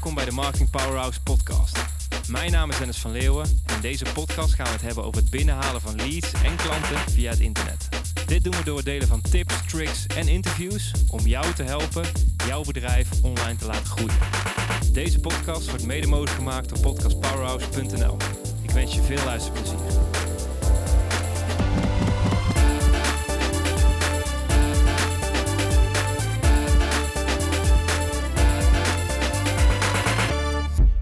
Welkom bij de Marketing Powerhouse podcast. Mijn naam is Dennis van Leeuwen en in deze podcast gaan we het hebben over het binnenhalen van leads en klanten via het internet. Dit doen we door het delen van tips, tricks en interviews om jou te helpen jouw bedrijf online te laten groeien. Deze podcast wordt mede mogelijk gemaakt door podcastpowerhouse.nl. Ik wens je veel luisterplezier.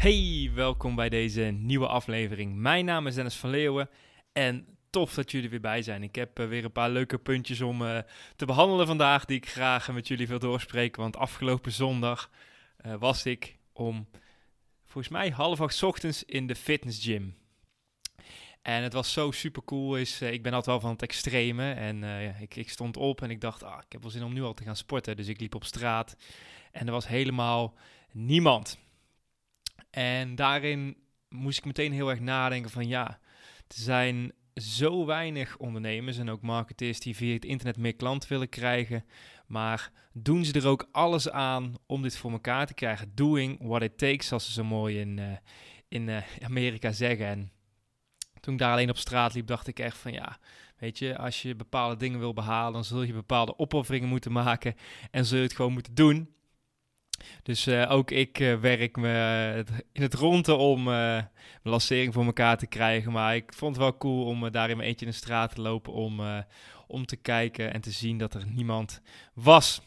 Hey, welkom bij deze nieuwe aflevering. Mijn naam is Dennis van Leeuwen en tof dat jullie weer bij zijn. Ik heb uh, weer een paar leuke puntjes om uh, te behandelen vandaag die ik graag met jullie wil doorspreken. Want afgelopen zondag uh, was ik om volgens mij half acht ochtends in de fitness gym. En het was zo super cool. Is, ik ben altijd wel van het extreme. En ik, ik, stond op en ik dacht, ah, ik heb wel zin om nu al te gaan sporten. Dus ik liep op straat en er was helemaal niemand. En daarin moest ik meteen heel erg nadenken van ja, er zijn zo weinig ondernemers en ook marketeers die via het internet meer klanten willen krijgen. Maar doen ze er ook alles aan om dit voor elkaar te krijgen? Doing what it takes, zoals ze zo mooi in, uh, in uh, Amerika zeggen. En toen ik daar alleen op straat liep, dacht ik echt van ja, weet je, als je bepaalde dingen wil behalen, dan zul je bepaalde opofferingen moeten maken en zul je het gewoon moeten doen. Dus uh, ook ik uh, werk me in het ronde om mijn lancering voor elkaar te krijgen. Maar ik vond het wel cool om daar in mijn eentje in de straat te lopen om, om te kijken en te zien dat er niemand was.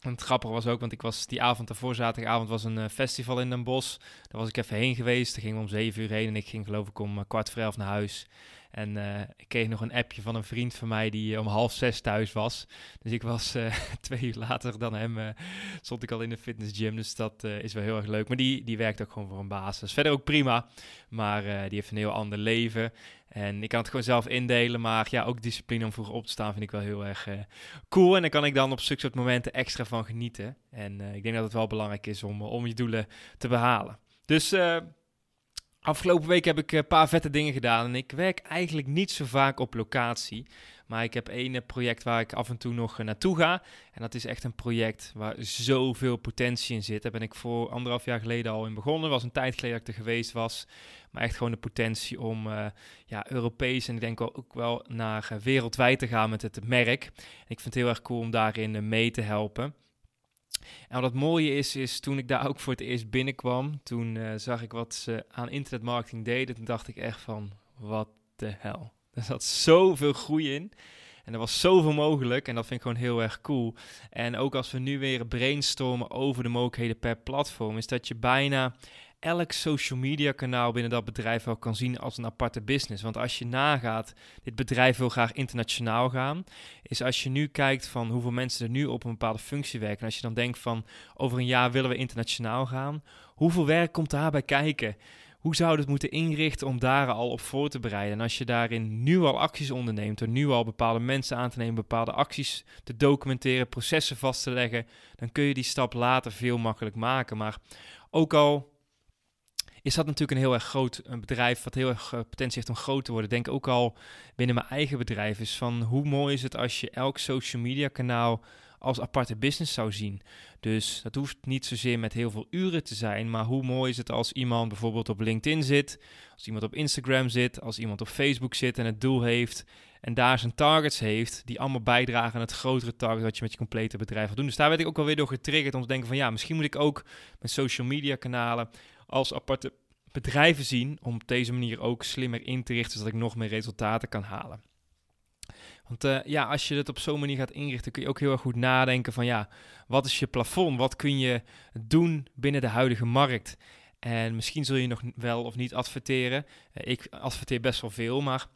En het grappige was ook, want ik was die avond daarvoor, zaterdagavond, was een festival in Den Bosch. Daar was ik even heen geweest. Daar gingen we om zeven uur heen en ik ging geloof ik om kwart voor elf naar huis. En uh, ik kreeg nog een appje van een vriend van mij die om half zes thuis was. Dus ik was uh, twee uur later dan hem, uh, stond ik al in de fitness gym. Dus dat is wel heel erg leuk. Maar die, die werkt ook gewoon voor een basis. Verder ook prima, maar die heeft een heel ander leven. En ik kan het gewoon zelf indelen, maar ja, ook discipline om vroeg op te staan vind ik wel heel erg cool. En daar kan ik dan op zulke soort momenten extra van genieten. En ik denk dat het wel belangrijk is om, om je doelen te behalen. Dus Afgelopen week heb ik een paar vette dingen gedaan en ik werk eigenlijk niet zo vaak op locatie. Maar ik heb één project waar ik af en toe nog naartoe ga. En dat is echt een project waar zoveel potentie in zit. Daar ben ik voor anderhalf jaar geleden al in begonnen. was een tijd geleden dat ik er geweest was. Maar echt gewoon de potentie om ja, Europees en ik denk ook wel naar wereldwijd te gaan met het merk. Ik vind het heel erg cool om daarin mee te helpen. En wat het mooie is, is toen ik daar ook voor het eerst binnenkwam, toen uh, zag ik wat ze aan internetmarketing deden. Toen dacht ik echt van, wat de hel. Er zat zoveel groei in. En er was zoveel mogelijk en dat vind ik gewoon heel erg cool. En ook als we nu weer brainstormen over de mogelijkheden per platform, is dat je bijna elk social media kanaal binnen dat bedrijf wel kan zien als een aparte business. Want als je nagaat, dit bedrijf wil graag internationaal gaan, is als je nu kijkt van hoeveel mensen er nu op een bepaalde functie werken, en als je dan denkt van over een jaar willen we internationaal gaan, hoeveel werk komt daarbij kijken? Hoe zou het moeten inrichten om daar al op voor te bereiden? En als je daarin nu al acties onderneemt, door nu al bepaalde mensen aan te nemen, bepaalde acties te documenteren, processen vast te leggen, dan kun je die stap later veel makkelijk maken. Maar ook al is dat natuurlijk een heel erg groot een bedrijf wat heel erg uh, potentie heeft om groot te worden. Denk ook al binnen mijn eigen bedrijf is van hoe mooi is het als je elk social media kanaal als aparte business zou zien. Dus dat hoeft niet zozeer met heel veel uren te zijn, maar hoe mooi is het als iemand bijvoorbeeld op LinkedIn zit, als iemand op Instagram zit, als iemand op Facebook zit en het doel heeft en daar zijn targets heeft, die allemaal bijdragen aan het grotere target wat je met je complete bedrijf gaat doen. Dus daar werd ik ook wel weer door getriggerd om te denken van ja, misschien moet ik ook met social media kanalen als aparte bedrijven zien om op deze manier ook slimmer in te richten, zodat ik nog meer resultaten kan halen. Want uh, ja, als je het op zo'n manier gaat inrichten, kun je ook heel erg goed nadenken van ja, wat is je plafond? Wat kun je doen binnen de huidige markt? En misschien zul je nog wel of niet adverteren. Uh, ik adverteer best wel veel, maar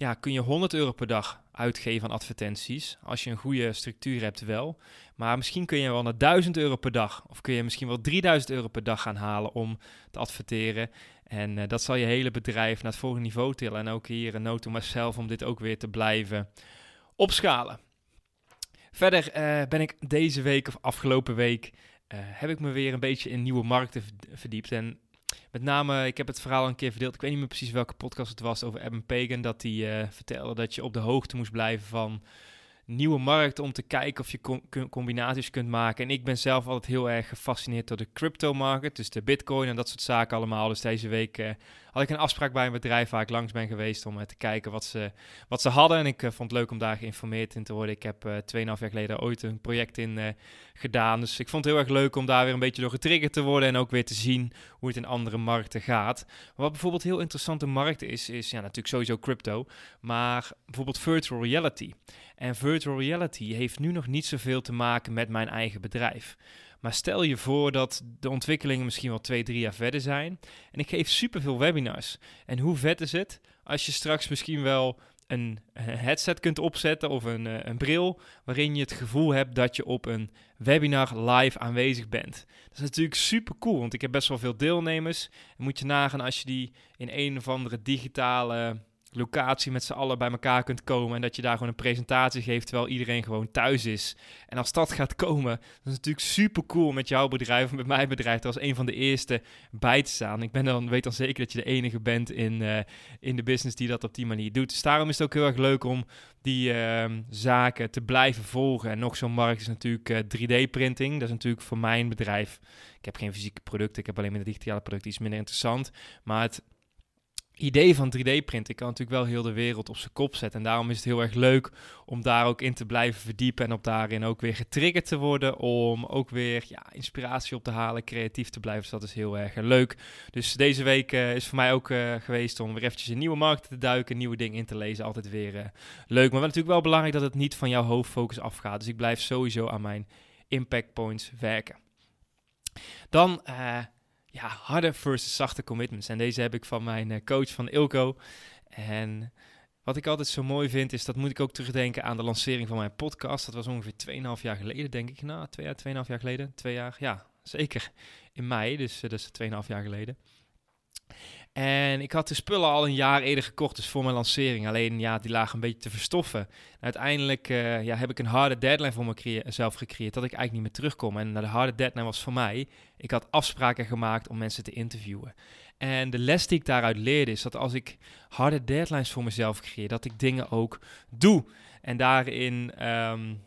ja, kun je 100 euro per dag uitgeven aan advertenties. Als je een goede structuur hebt wel. Maar misschien kun je wel naar 1000 euro per dag. Of kun je misschien wel 3000 euro per dag gaan halen om te adverteren. En uh, dat zal je hele bedrijf naar het volgende niveau tillen. En ook hier een note to myself om dit ook weer te blijven opschalen. Verder uh, ben ik deze week of afgelopen week... Uh, heb ik me weer een beetje in nieuwe markten verdiept. En met name, ik heb het verhaal een keer verdeeld. Ik weet niet meer precies welke podcast het was over Evan Pagan. Dat hij uh, vertelde dat je op de hoogte moest blijven van nieuwe markt om te kijken of je combinaties kunt maken. En ik ben zelf altijd heel erg gefascineerd door de crypto market, dus de bitcoin en dat soort zaken allemaal. Dus deze week uh, had ik een afspraak bij een bedrijf waar ik langs ben geweest om uh, te kijken wat ze, wat ze hadden. En ik uh, vond het leuk om daar geïnformeerd in te worden. Ik heb uh, 2,5 jaar geleden ooit een project in gedaan. Dus ik vond het heel erg leuk om daar weer een beetje door getriggerd te worden. En ook weer te zien hoe het in andere markten gaat. wat bijvoorbeeld heel interessante markt is, is ja, natuurlijk sowieso crypto. Maar bijvoorbeeld virtual reality. En virtual reality heeft nu nog niet zoveel te maken met mijn eigen bedrijf. Maar stel je voor dat de ontwikkelingen misschien wel twee, drie jaar verder zijn. En ik geef superveel webinars. En hoe vet is het als je straks misschien wel een headset kunt opzetten of een, eh, een bril waarin je het gevoel hebt dat je op een webinar live aanwezig bent. Dat is natuurlijk super cool, want ik heb best wel veel deelnemers. En moet je nagaan als je die in een of andere digitale locatie met z'n allen bij elkaar kunt komen en dat je daar gewoon een presentatie geeft terwijl iedereen gewoon thuis is. En als dat gaat komen, dan is natuurlijk super cool met jouw bedrijf of met mijn bedrijf er als een van de eerste bij te staan. Ik ben dan, weet dan zeker dat je de enige bent in, uh, in de business die dat op die manier doet. Dus daarom is het ook heel erg leuk om die uh, zaken te blijven volgen. En nog zo'n markt is natuurlijk uh, eh, 3D-printing. Dat is natuurlijk voor mijn bedrijf. Ik heb geen fysieke producten, ik heb alleen maar digitale producten, iets minder interessant. Maar het idee van 3D-printen kan natuurlijk wel heel de wereld op zijn kop zetten. En daarom is het heel erg leuk om daar ook in te blijven verdiepen en op daarin ook weer getriggerd te worden. Om ook weer ja, inspiratie op te halen, creatief te blijven. Dus dat is heel erg leuk. Dus deze week uh, is voor mij ook uh, geweest om weer eventjes in nieuwe markten te duiken, nieuwe dingen in te lezen. Altijd weer uh, leuk. Maar wel natuurlijk wel belangrijk dat het niet van jouw hoofdfocus afgaat. Dus ik blijf sowieso aan mijn impact points werken. Dan ja, harde versus zachte commitments. En deze heb ik van mijn eh, coach van Ilko. En wat ik altijd zo mooi vind, is dat moet ik ook terugdenken aan de lancering van mijn podcast. Dat was ongeveer 2,5 jaar geleden, denk ik. Nou, twee jaar, 2,5 jaar geleden. Twee jaar, ja, zeker. In mei, dus dat is 2,5 jaar geleden. En ik had de spullen al een jaar eerder gekocht, dus voor mijn lancering. Alleen ja, die lagen een beetje te verstoffen. uiteindelijk uh, ja, heb ik een harde deadline voor mezelf gecreëerd dat ik eigenlijk niet meer terugkom. En de harde deadline was voor mij, ik had afspraken gemaakt om mensen te interviewen. En de les die ik daaruit leerde is dat als ik harde deadlines voor mezelf creëer, dat ik dingen ook doe. En daarin um,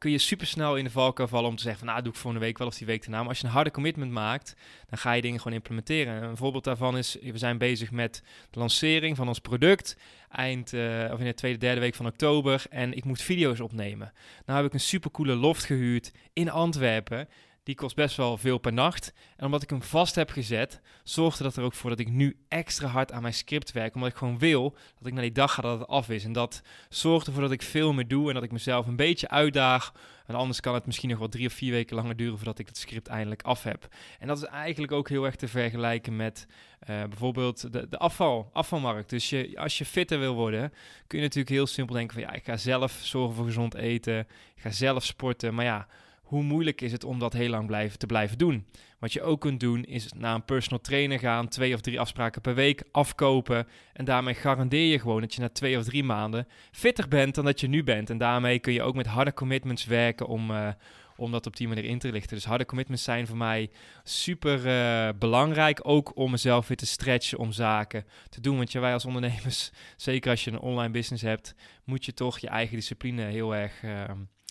kun je super snel in de valkuil vallen om te zeggen van nou doe ik volgende week wel of die week daarna. Maar als je een harde commitment maakt, dan ga je dingen gewoon implementeren. Een voorbeeld daarvan is, we zijn bezig met de lancering van ons product eind uh, of in de tweede, derde week van oktober en ik moet video's opnemen. Nou heb ik een super coole loft gehuurd in Antwerpen die kost best wel veel per nacht. En omdat ik hem vast heb gezet, zorgde dat er ook voor dat ik nu extra hard aan mijn script werk. Omdat ik gewoon wil dat ik naar die dag ga dat het af is. En dat zorgt ervoor dat ik veel meer doe en dat ik mezelf een beetje uitdaag. En anders kan het misschien nog wel drie of vier weken langer duren voordat ik het script eindelijk af heb. En dat is eigenlijk ook heel erg te vergelijken met uh, bijvoorbeeld de, de afval, afvalmarkt. Dus je, als je fitter wil worden, kun je natuurlijk heel simpel denken van ja, ik ga zelf zorgen voor gezond eten. Ik ga zelf sporten. Maar ja hoe moeilijk is het om dat heel lang blijven, te blijven doen? Wat je ook kunt doen is naar een personal trainer gaan, twee of drie afspraken per week afkopen. En daarmee garandeer je gewoon dat je na twee of drie maanden fitter bent dan dat je nu bent. En daarmee kun je ook met harde commitments werken om, uh, om dat op die manier in te lichten. Dus harde commitments zijn voor mij super uh, belangrijk. Ook om mezelf weer te stretchen om zaken te doen. Want wij als ondernemers, zeker als je een online business hebt, moet je toch je eigen discipline heel erg... Uh,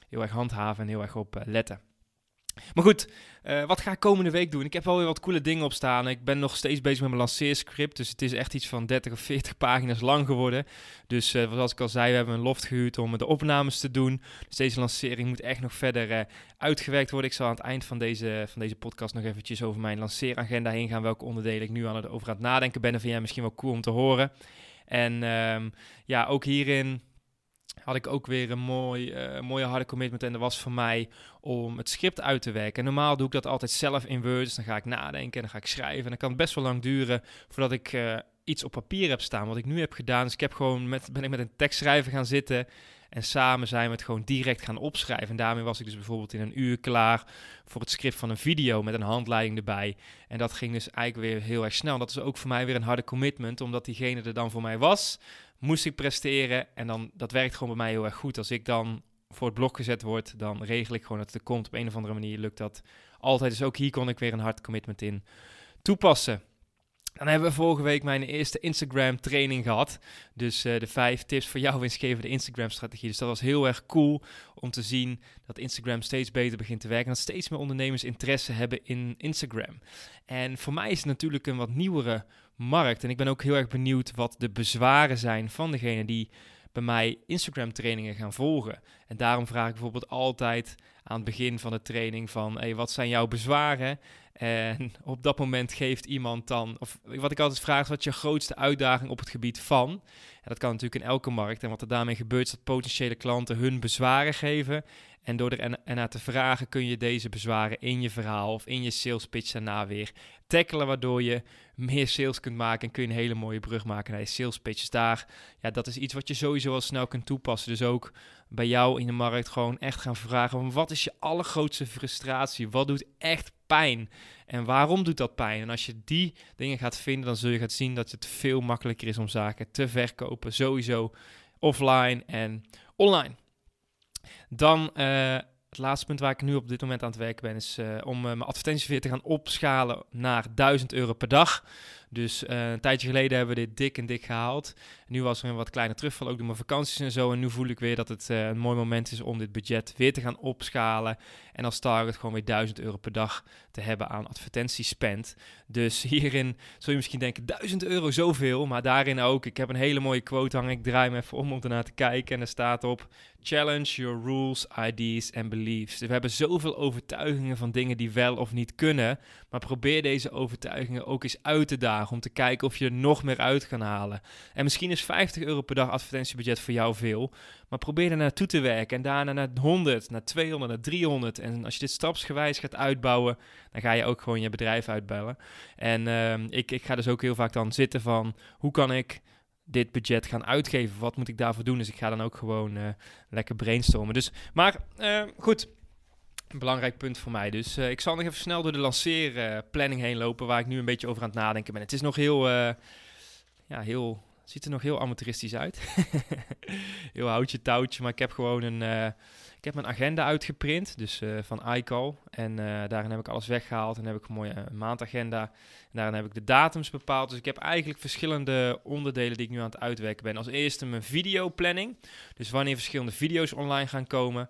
heel erg handhaven en heel erg op eh, letten. Maar goed, uh, wat ga ik komende week doen? Ik heb wel weer wat coole dingen op staan. Ik ben nog steeds bezig met mijn lanceerscript. Dus het is echt iets van 30 of 40 pagina's lang geworden. Dus uh, zoals ik al zei, we hebben een loft gehuurd om de opnames te doen. Dus deze lancering moet echt nog verder uitgewerkt worden. Ik zal aan het eind van deze, van deze podcast nog eventjes over mijn lanceeragenda heen gaan. Welke onderdelen ik nu aan het, over aan het nadenken ben. En vind jij misschien wel cool om te horen. En um, ja, ook hierin had ik ook weer een mooi, uh, mooie harde commitment. En dat was voor mij om het script uit te werken. En normaal doe ik dat altijd zelf in Word. Dus dan ga ik nadenken en dan ga ik schrijven. En dan kan het best wel lang duren voordat ik uh, iets op papier heb staan. Wat ik nu heb gedaan, dus ik heb gewoon met, ben ik met een tekstschrijver gaan zitten. En samen zijn we het gewoon direct gaan opschrijven. En daarmee was ik dus bijvoorbeeld in een uur klaar voor het script van een video met een handleiding erbij. En dat ging dus eigenlijk weer heel erg snel. Dat is ook voor mij weer een harde commitment, omdat diegene er dan voor mij was moest ik presteren. En dan, dat werkt gewoon bij mij heel erg goed. Als ik dan voor het blok gezet word, dan regel ik gewoon dat het er komt. Op een of andere manier lukt dat altijd. Dus ook hier kon ik weer een hard commitment in toepassen. Dan hebben we vorige week mijn eerste Instagram training gehad. Dus uh, de vijf tips voor jouw winstgevende Instagram strategie. Dus dat was heel erg cool om te zien dat Instagram steeds beter begint te werken. En dat steeds meer ondernemers interesse hebben in Instagram. En voor mij is het natuurlijk een wat nieuwere markt. En ik ben ook heel erg benieuwd wat de bezwaren zijn van degene die bij mij Instagram trainingen gaan volgen. En daarom vraag ik bijvoorbeeld altijd aan het begin van de training van hey, wat zijn jouw bezwaren? En op dat moment geeft iemand dan, of wat ik altijd vraag, wat is je grootste uitdaging op het gebied van? En dat kan natuurlijk in elke markt. En wat er daarmee gebeurt, is dat potentiële klanten hun bezwaren geven. En door er naar te vragen kun je deze bezwaren in je verhaal of in je sales pitch daarna weer tackelen, waardoor je meer sales kunt maken en kun je een hele mooie brug maken naar je sales pitch. Dus daar, ja, dat is iets wat je sowieso al snel kunt toepassen. Dus ook bij jou in de markt gewoon echt gaan vragen wat is je allergrootste frustratie? Wat doet echt pijn? En waarom doet dat pijn? En als je die dingen gaat vinden, dan zul je gaan zien dat het veel makkelijker is om zaken te verkopen. Sowieso offline en online. Dan uh, het laatste punt waar ik nu op dit moment aan het werken ben, is uh, om uh, mijn advertenties weer te gaan opschalen naar 1000 euro per dag. Dus uh, een tijdje geleden hebben we dit dik en dik gehaald. Nu was er een wat kleine terugval, ook door mijn vakanties en zo. En nu voel ik weer dat het een mooi moment is om dit budget weer te gaan opschalen. En als target gewoon weer 1000 euro per dag te hebben aan advertentiespend. Dus hierin zul je misschien denken, 1000 euro zoveel. Maar daarin ook, ik heb een hele mooie quote hangen. Ik draai hem even om om ernaar te kijken. En er staat op, challenge your rules, ideas and beliefs. Dus we hebben zoveel overtuigingen van dingen die wel of niet kunnen. Maar probeer deze overtuigingen ook eens uit te dagen. Om te kijken of je er nog meer uit kan halen. En misschien is 50 euro per dag advertentiebudget voor jou veel. Maar probeer er naartoe te werken. En daarna naar 100, naar 200, naar 300. En als je dit stapsgewijs gaat uitbouwen, dan ga je ook gewoon je bedrijf uitbouwen. En uh, ik, ik ga dus ook heel vaak dan zitten van hoe kan ik dit budget gaan uitgeven? Wat moet ik daarvoor doen? Dus ik ga dan ook gewoon uh, lekker brainstormen. Dus, maar uh, goed. Een belangrijk punt voor mij. Dus uh, ik zal nog even snel door de lanceerplanning heen lopen, waar ik nu een beetje over aan het nadenken ben. Het is nog heel, ja, heel Ziet er nog heel amateuristisch uit. heel houtje touwtje, maar ik heb gewoon een, uh, ik heb mijn agenda uitgeprint, dus uh, van iCal. En uh, daarin heb ik alles weggehaald en heb ik een mooie maandagenda. En daarin heb ik de datums bepaald. Dus ik heb eigenlijk verschillende onderdelen die ik nu aan het uitwerken ben. Als eerste mijn videoplanning. Dus wanneer verschillende video's online gaan komen.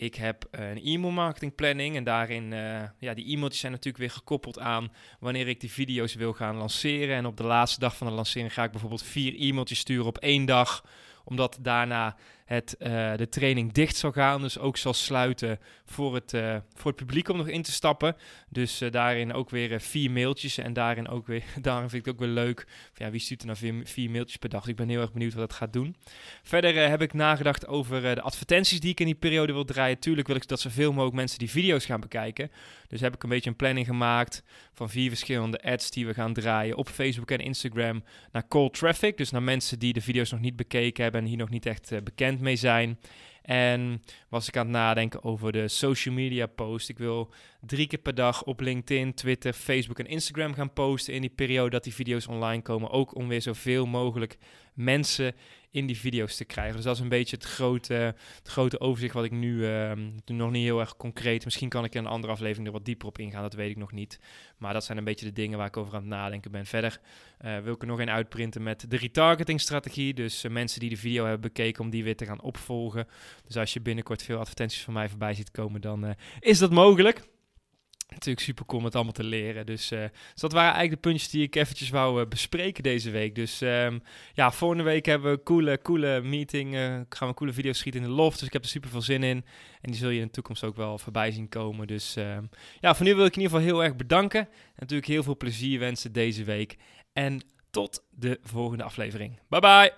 Ik heb uh, een e-mail marketing planning en daarin, uh, ja, die e-mailtjes zijn natuurlijk weer gekoppeld aan wanneer ik die video's wil gaan lanceren. En op de laatste dag van de lancering ga ik bijvoorbeeld vier e-mailtjes sturen op één dag, omdat daarna het, uh, de training dicht zal gaan. Dus ook zal sluiten voor het, uh, voor het publiek om nog in te stappen. Dus uh, daarin ook weer vier mailtjes. En daarin ook weer, daarin vind ik het ook weer leuk. Ja, wie stuurt er nou vier, vier mailtjes per dag? Ik ben heel erg benieuwd wat dat gaat doen. Verder heb ik nagedacht over de advertenties die ik in die periode wil draaien. Tuurlijk wil ik dat zoveel mogelijk mensen die video's gaan bekijken. Dus heb ik een beetje een planning gemaakt van vier verschillende ads die we gaan draaien op Facebook en Instagram naar cold traffic. Dus naar mensen die de video's nog niet bekeken hebben en hier nog niet echt bekend mee zijn. En was ik aan het nadenken over de social media post. Ik wil drie keer per dag op LinkedIn, Twitter, Facebook en Instagram gaan posten in die periode dat die video's online komen. Ook om weer zoveel mogelijk mensen in die video's te krijgen. Dus dat is een beetje het grote, het grote overzicht wat ik nu uh, nog niet heel erg concreet. Misschien kan ik in een andere aflevering er wat dieper op ingaan, dat weet ik nog niet. Maar dat zijn een beetje de dingen waar ik over aan het nadenken ben. Verder uh, wil ik er nog een uitprinten met de retargeting strategie. Dus uh, mensen die de video hebben bekeken om die weer te gaan opvolgen. Dus als je binnenkort veel advertenties van mij voorbij ziet komen, dan eh, is dat mogelijk natuurlijk super cool om het allemaal te leren. Dus, uh, dus, dat waren eigenlijk de puntjes die ik eventjes wou uh, bespreken deze week. Dus um, ja, volgende week hebben we een coole, coole meeting. Uh, gaan we coole video's schieten in de loft. Dus ik heb er super veel zin in. En die zul je in de toekomst ook wel voorbij zien komen. Dus um, ja, voor nu wil ik in ieder geval heel erg bedanken. En natuurlijk heel veel plezier wensen deze week. En tot de volgende aflevering. Bye bye!